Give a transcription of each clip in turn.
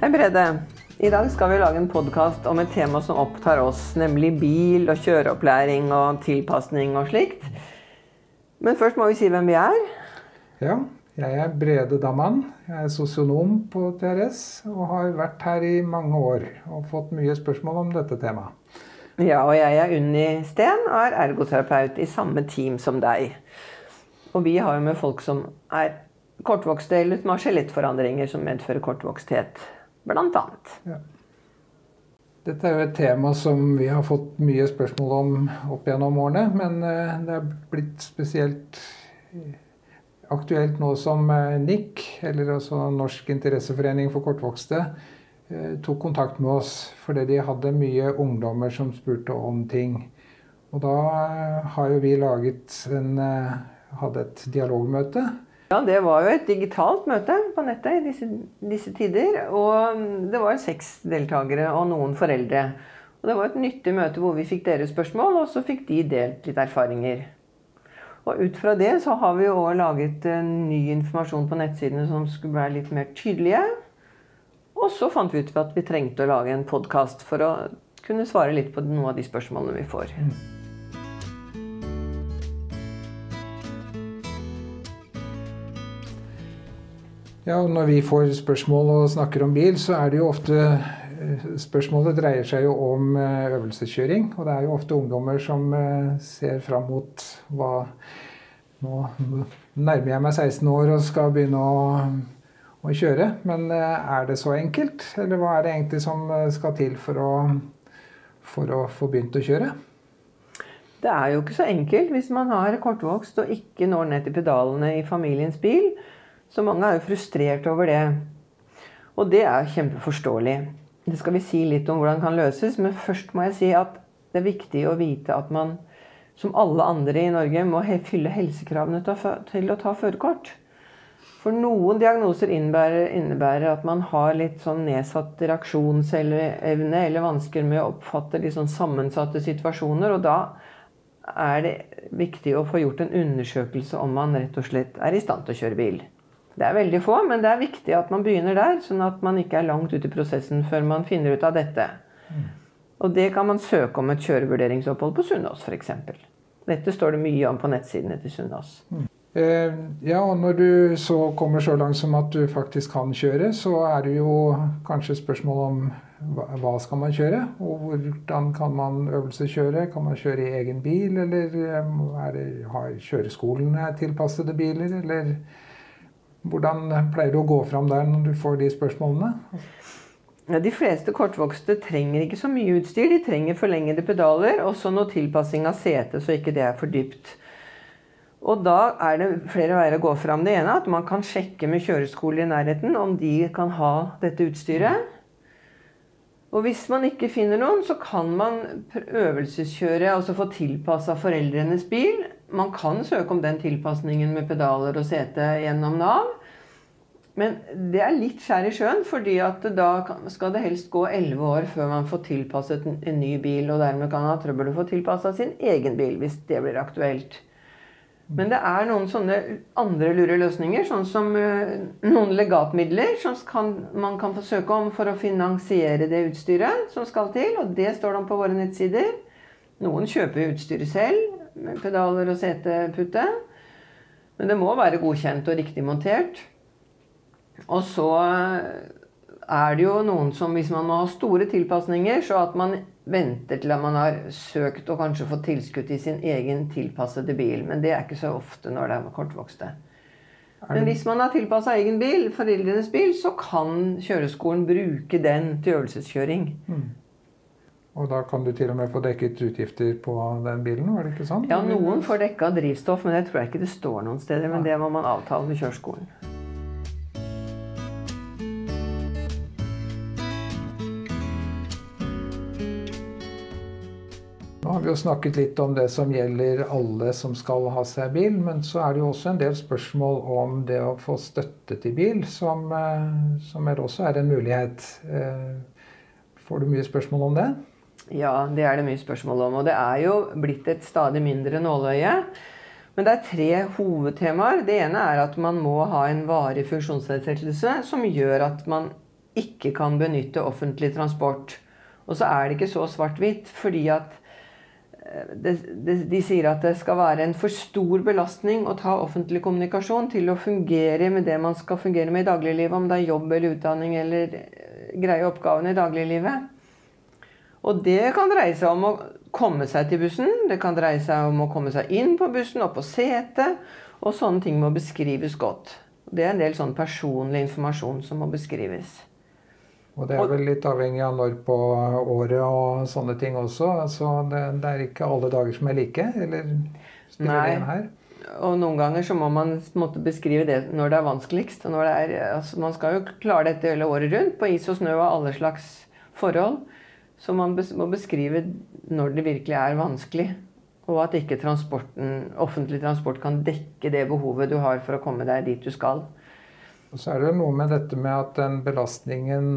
Hei, Brede. I dag skal vi lage en podkast om et tema som opptar oss, nemlig bil og kjøreopplæring og tilpasning og slikt. Men først må vi si hvem vi er. Ja, jeg er Brede Damman. Jeg er sosionom på TRS og har vært her i mange år og fått mye spørsmål om dette temaet. Ja, og jeg er Unni Steen og er ergoterapeut i samme team som deg. Og vi har jo med folk som er kortvokste eller som har skjelettforandringer som medfører kortvoksthet blant. Ja. Dette er jo et tema som vi har fått mye spørsmål om opp gjennom årene. Men eh, det er blitt spesielt eh, aktuelt nå som eh, NIC, eller altså Norsk interesseforening for kortvokste, tok kontakt med oss fordi de hadde mye ungdommer som spurte om ting. Og da har jo vi laget en hadde et dialogmøte ja, det var jo et digitalt møte på nettet i disse, disse tider. Og det var seks deltakere og noen foreldre. Og det var et nyttig møte hvor vi fikk deres spørsmål, og så fikk de delt litt erfaringer. Og ut fra det så har vi jo òg laget ny informasjon på nettsidene som skulle være litt mer tydelige. Og så fant vi ut at vi trengte å lage en podkast for å kunne svare litt på noen av de spørsmålene vi får. Ja, Når vi får spørsmål og snakker om bil, så er det jo ofte eh, Spørsmålet dreier seg jo om eh, øvelseskjøring. Og det er jo ofte ungdommer som eh, ser fram mot hva Nå nærmer jeg meg 16 år og skal begynne å, å kjøre. Men er det så enkelt? Eller hva er det egentlig som skal til for å, for å få begynt å kjøre? Det er jo ikke så enkelt hvis man har kortvokst og ikke når ned til pedalene i familiens bil. Så mange er jo frustrert over det. Og det er kjempeforståelig. Det skal vi si litt om hvordan det kan løses, men først må jeg si at det er viktig å vite at man, som alle andre i Norge, må fylle helsekravene til å ta førerkort. For noen diagnoser innebærer, innebærer, at man har litt sånn nedsatt reaksjonsevne eller vansker med å oppfatte litt sånn sammensatte situasjoner. Og da er det viktig å få gjort en undersøkelse om man rett og slett er i stand til å kjøre bil. Det er veldig få, men det er viktig at man begynner der, sånn at man ikke er langt ute i prosessen før man finner ut av dette. Mm. Og det kan man søke om et kjørevurderingsopphold på Sunnaas f.eks. Dette står det mye om på nettsidene til Sunnaas. Mm. Eh, ja, og når du så kommer så langt som at du faktisk kan kjøre, så er det jo kanskje spørsmål om hva, hva skal man kjøre? Og hvordan kan man øvelseskjøre? Kan man kjøre i egen bil, eller eh, er det, har kjøreskolene tilpassede biler, eller hvordan pleier du å gå fram der når du får de spørsmålene? Ja, de fleste kortvokste trenger ikke så mye utstyr. De trenger forlengede pedaler og så noe tilpassing av setet, så ikke det er for dypt. Og da er det flere veier å gå fram. Det ene er at man kan sjekke med kjøreskole i nærheten om de kan ha dette utstyret. Og hvis man ikke finner noen, så kan man øvelseskjøre, altså få tilpassa foreldrenes bil. Man kan søke om den tilpasningen med pedaler og sete gjennom Nav. Men det er litt skjær i sjøen, fordi da skal det helst gå elleve år før man får tilpasset en ny bil, og dermed kan ha trøbbel å få tilpassa sin egen bil hvis det blir aktuelt. Men det er noen sånne andre lure løsninger, sånn som uh, noen legatmidler som kan, man kan få søke om for å finansiere det utstyret som skal til. Og det står det om på våre nettsider. Noen kjøper utstyret selv, pedaler og setepute. Men det må være godkjent og riktig montert. Og så er det jo noen som, hvis man må ha store tilpasninger, så at man venter til at man har søkt og kanskje fått tilskudd i sin egen tilpassede bil. Men det er ikke så ofte når det er kortvokste. Men hvis man har tilpassa egen bil, foreldrenes bil, så kan kjøreskolen bruke den til øvelseskjøring. Og da kan du til og med få dekket utgifter på den bilen? var det ikke sånn? Ja, noen får dekka drivstoff, men det tror jeg ikke det står noen steder. Men det må man avtale med kjøreskolen. Nå har vi jo snakket litt om det som gjelder alle som skal ha seg bil, men så er det jo også en del spørsmål om det å få støtte til bil, som, eh, som er også er en mulighet. Eh, får du mye spørsmål om det? Ja, det er det mye spørsmål om. Og det er jo blitt et stadig mindre nåløye. Men det er tre hovedtemaer. Det ene er at man må ha en varig funksjonsnedsettelse som gjør at man ikke kan benytte offentlig transport. Og så er det ikke så svart-hvitt, fordi at de, det, det, de sier at det skal være en for stor belastning å ta offentlig kommunikasjon til å fungere med det man skal fungere med i dagliglivet, om det er jobb eller utdanning eller eh, greie oppgavene i dagliglivet. Og det kan dreie seg om å komme seg til bussen, det kan dreie seg om å komme seg inn på bussen, opp på setet, og sånne ting må beskrives godt. Det er en del sånn personlig informasjon som må beskrives. Og det er vel litt avhengig av når på året og sånne ting også. Altså det, det er ikke alle dager som er like, eller spiller Nei. inn her? Og noen ganger så må man måtte beskrive det når det er vanskeligst. Det er, altså man skal jo klare dette hele året rundt, på is og snø og alle slags forhold. Så man må beskrive når det virkelig er vanskelig. Og at ikke transporten, offentlig transport kan dekke det behovet du har for å komme deg dit du skal. Og så er det noe med dette med at den belastningen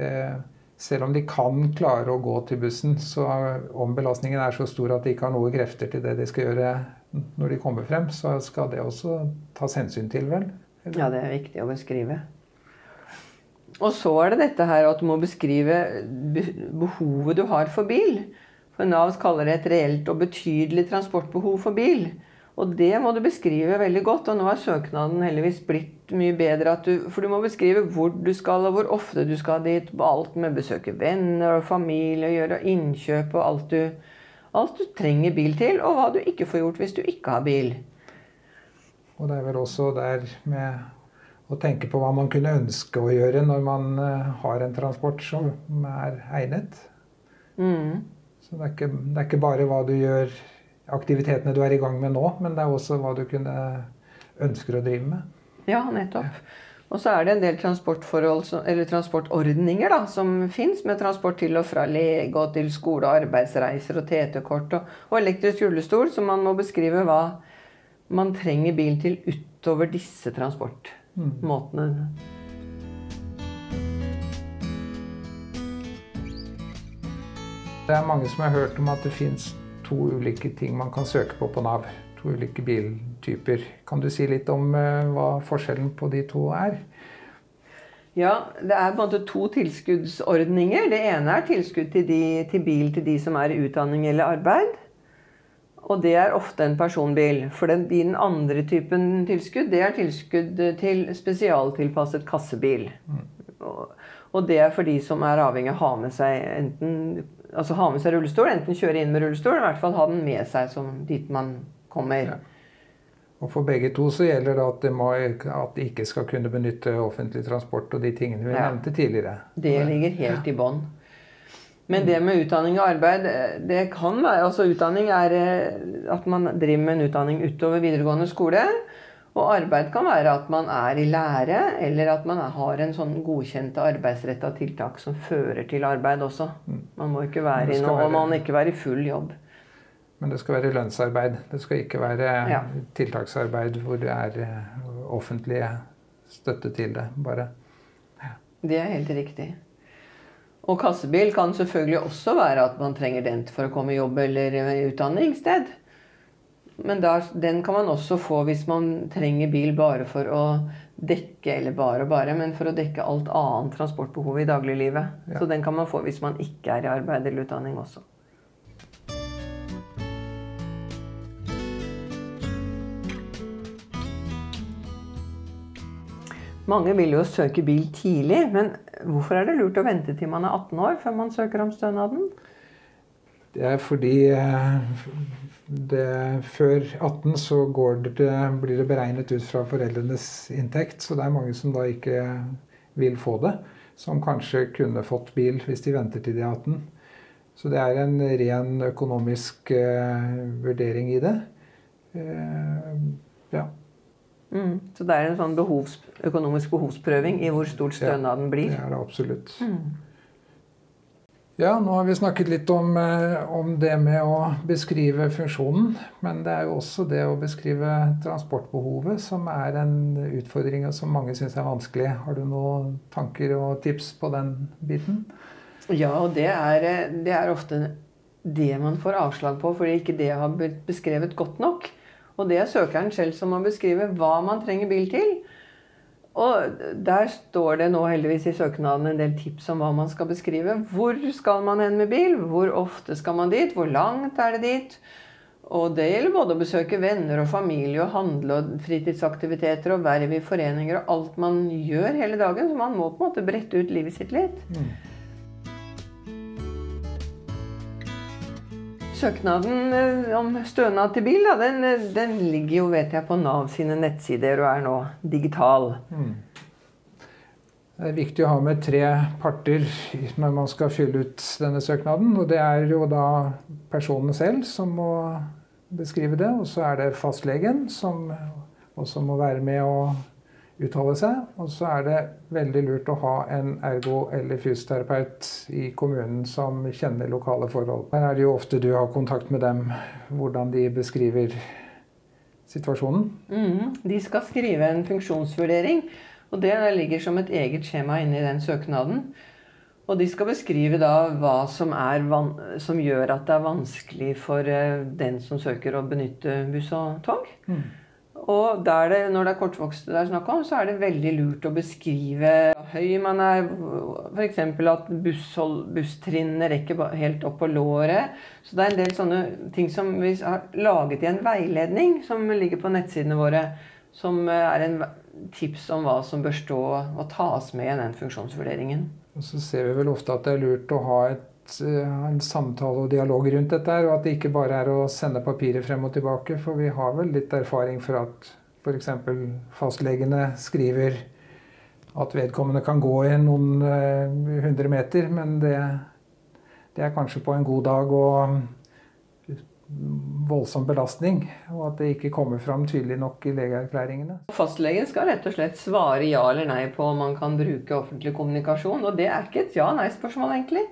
eh, Selv om de kan klare å gå til bussen, så om belastningen er så stor at de ikke har noe krefter til det de skal gjøre når de kommer frem, så skal det også tas hensyn til, vel? Ja, det er viktig å beskrive. Og så er det dette her at du må beskrive behovet du har for bil. For Nav kaller det et reelt og betydelig transportbehov for bil. Og det må du beskrive veldig godt. Og nå er søknaden heldigvis blitt mye bedre. Du, for du må beskrive hvor du skal, og hvor ofte du skal dit. Alt med besøke venner og familie, gjøre innkjøp og alt du, alt du trenger bil til. Og hva du ikke får gjort hvis du ikke har bil. Og det er vel også der med å tenke på hva man kunne ønske å gjøre når man eh, har en transport som er egnet. Mm. Så det er, ikke, det er ikke bare hva du gjør, aktivitetene du er i gang med nå, men det er også hva du kunne ønsker å drive med. Ja, nettopp. Og så er det en del transportforhold, eller transportordninger da, som fins, med transport til og fra lege og til skole og arbeidsreiser og TT-kort og, og elektrisk rullestol, så man må beskrive hva man trenger bil til utover disse transportmåtene. Det er mange som har hørt om at det fins to ulike ting man kan søke på på Nav. To ulike biltyper. Kan du si litt om eh, hva forskjellen på de to er? Ja, det er på en måte to tilskuddsordninger. Det ene er tilskudd til, de, til bil til de som er i utdanning eller arbeid. Og det er ofte en personbil. For den, den andre typen tilskudd, det er tilskudd til spesialtilpasset kassebil. Og, og det er for de som er avhengig av å ha med seg enten altså ha med seg rullestol, enten kjøre inn med rullestol, eller i hvert fall ha den med seg som dit man kommer. Ja. Og for begge to så gjelder det at de, må, at de ikke skal kunne benytte offentlig transport og de tingene vi Ja. nevnte tidligere. Det ligger helt i bånn. Men det med utdanning og arbeid, eh, det kan være Altså utdanning er eh, at man driver med en utdanning utover videregående skole. Og arbeid kan være at man er i lære, eller at man har en sånn godkjente arbeidsretta tiltak som fører til arbeid også. Man må ikke være i noe, og man må ikke være i full jobb. Men det skal være lønnsarbeid. Det skal ikke være Ja. tiltaksarbeid hvor det er eh, offentlig støtte til det, bare. Det er helt riktig. Og kassebil kan selvfølgelig også være at man trenger den for å komme i jobb eller utdanningssted. Men der, den kan man også få hvis man trenger bil bare for å dekke eller bare og bare, men for å dekke alt annet transportbehov i dagliglivet. Ja. Så den kan man få hvis man ikke er i arbeid eller utdanning også. Mange vil jo søke bil tidlig, men hvorfor er det lurt å vente til man er 18 år før man søker om stønaden? Det er fordi eh, det, før 18 så det, blir det beregnet ut fra foreldrenes inntekt, så det er mange som da ikke vil få det. Som kanskje kunne fått bil hvis de venter til de er 18. Så det er en ren økonomisk uh, vurdering i det. Uh, ja. Mm. Så det er en sånn behovs, økonomisk behovsprøving i hvor stort stønaden Det blir. er det absolutt. Ja, nå har vi snakket litt om, eh, om det med å beskrive funksjonen. Men det er jo også det å beskrive transportbehovet som er en utfordring og som mange syns er vanskelig. Har du noen tanker og tips på den biten? Ja, og det er, eh, det er ofte det man får avslag på fordi ikke det har blitt beskrevet godt nok. Og det er søkeren selv som må beskrive hva man trenger bil til. Og der står det nå heldigvis i søknaden en del tips om hva man skal beskrive. Hvor skal man hen med bil? Hvor ofte skal man dit? Hvor langt er det dit? Og det gjelder både å besøke venner og familie og handle og fritidsaktiviteter og verv i foreninger og alt man gjør hele dagen. Så man må på en måte brette ut livet sitt litt. Mm. Søknaden eh, om stønad til bil da, den, eh, den, ligger jo vet jeg, på Nav sine nettsider og er nå digital. Mm. Det er viktig å ha med tre parter når man skal fylle ut denne søknaden. og Det er jo da personen selv som må beskrive det. Og så er det fastlegen som også må være med og uttale seg. Og så er det veldig lurt å ha en ergo- eller fysioterapeut i kommunen som kjenner lokale forhold. Her er det jo ofte du har kontakt med dem, hvordan de beskriver situasjonen. Mm, de skal skrive en funksjonsvurdering, og det ligger som et eget skjema inni den søknaden. Og de skal beskrive da hva som, som, gjør at det er vanskelig for eh, den som søker å benytte buss og tog. Mm. Og det, når det er kortvokste det er snakk om, så er det veldig lurt å beskrive høy man er. F.eks. at busstrinnene rekker helt opp på låret. Så det er en del sånne ting som vi har laget i en veiledning som ligger på nettsidene våre. Som er en tips om hva som bør stå og tas med i den funksjonsvurderingen. Og så ser vi vel ofte at det er lurt å ha et Eh, en samtale og dialog rundt dette. Og at det ikke bare er å sende papirer frem og tilbake. For vi har vel litt erfaring for at f.eks. fastlegene skriver at vedkommende kan gå i noen uh, hundre meter, men det, det, er kanskje på en god dag og voldsom belastning, og at det ikke kommer fram tydelig nok i legeerklæringene. Fastlegen skal rett og slett svare ja eller nei på om man kan bruke offentlig kommunikasjon, og det er ikke et ja-nei-spørsmål, egentlig.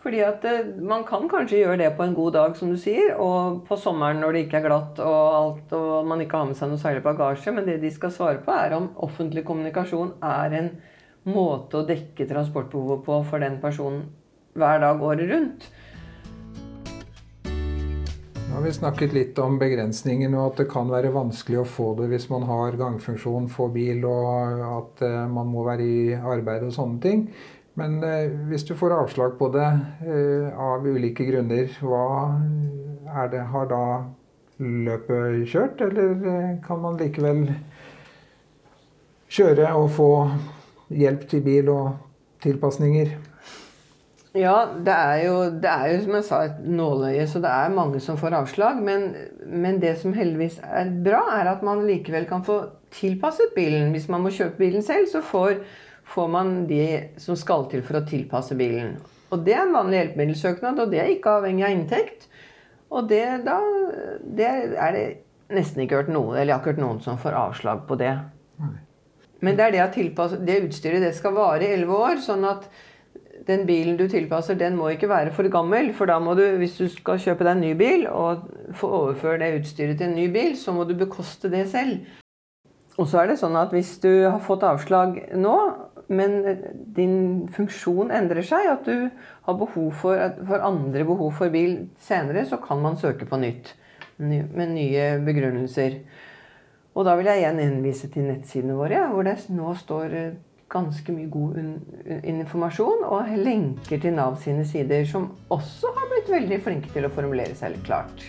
Fordi at eh, man kan kanskje gjøre det på en god dag, som du sier, og på sommeren når det ikke er glatt og alt, og man ikke har med seg noe særlig bagasje. Men det de skal svare på, er om offentlig kommunikasjon er en måte å dekke transportbehovet på for den personen hver dag året rundt. Nå har vi snakket litt om begrensningene og at det kan være vanskelig å få det hvis man har gangfunksjon, få bil og at eh, man må være i arbeid og sånne ting. Men eh, hvis du får avslag på det eh, av ulike grunner, hva er det, har da løpet kjørt, eller eh, kan man likevel kjøre og få hjelp til bil og tilpasninger? Ja, det er, jo, det er jo som jeg sa et nåløye, så det er mange som får avslag. Men, men, det som heldigvis er bra, er at man likevel kan få tilpasset bilen. Hvis man må kjøpe bilen selv, så får får man de som skal til for å tilpasse bilen. Og det er en vanlig hjelpemiddelsøknad, og det er ikke avhengig av inntekt. Og det, da, det er det nesten ikke hørt noen, eller jeg har ikke hørt noen som får avslag på det. Men det er det, tilpasse, det utstyret det skal vare i elleve år. sånn at den bilen du tilpasser, den må ikke være for gammel. For da må du, hvis du skal kjøpe deg en ny bil og få overføre det utstyret til en ny bil, så må du bekoste det selv. Og så er det sånn at hvis du har fått avslag nå, men din funksjon endrer seg, at du har behov for, for, andre behov for bil senere, så kan man søke på nytt med nye begrunnelser. Og da vil jeg igjen henvise til nettsidene våre, hvor det nå står eh, ganske mye god informasjon og lenker til Nav sine sider, som også har blitt veldig flinke til å formulere seg litt klart.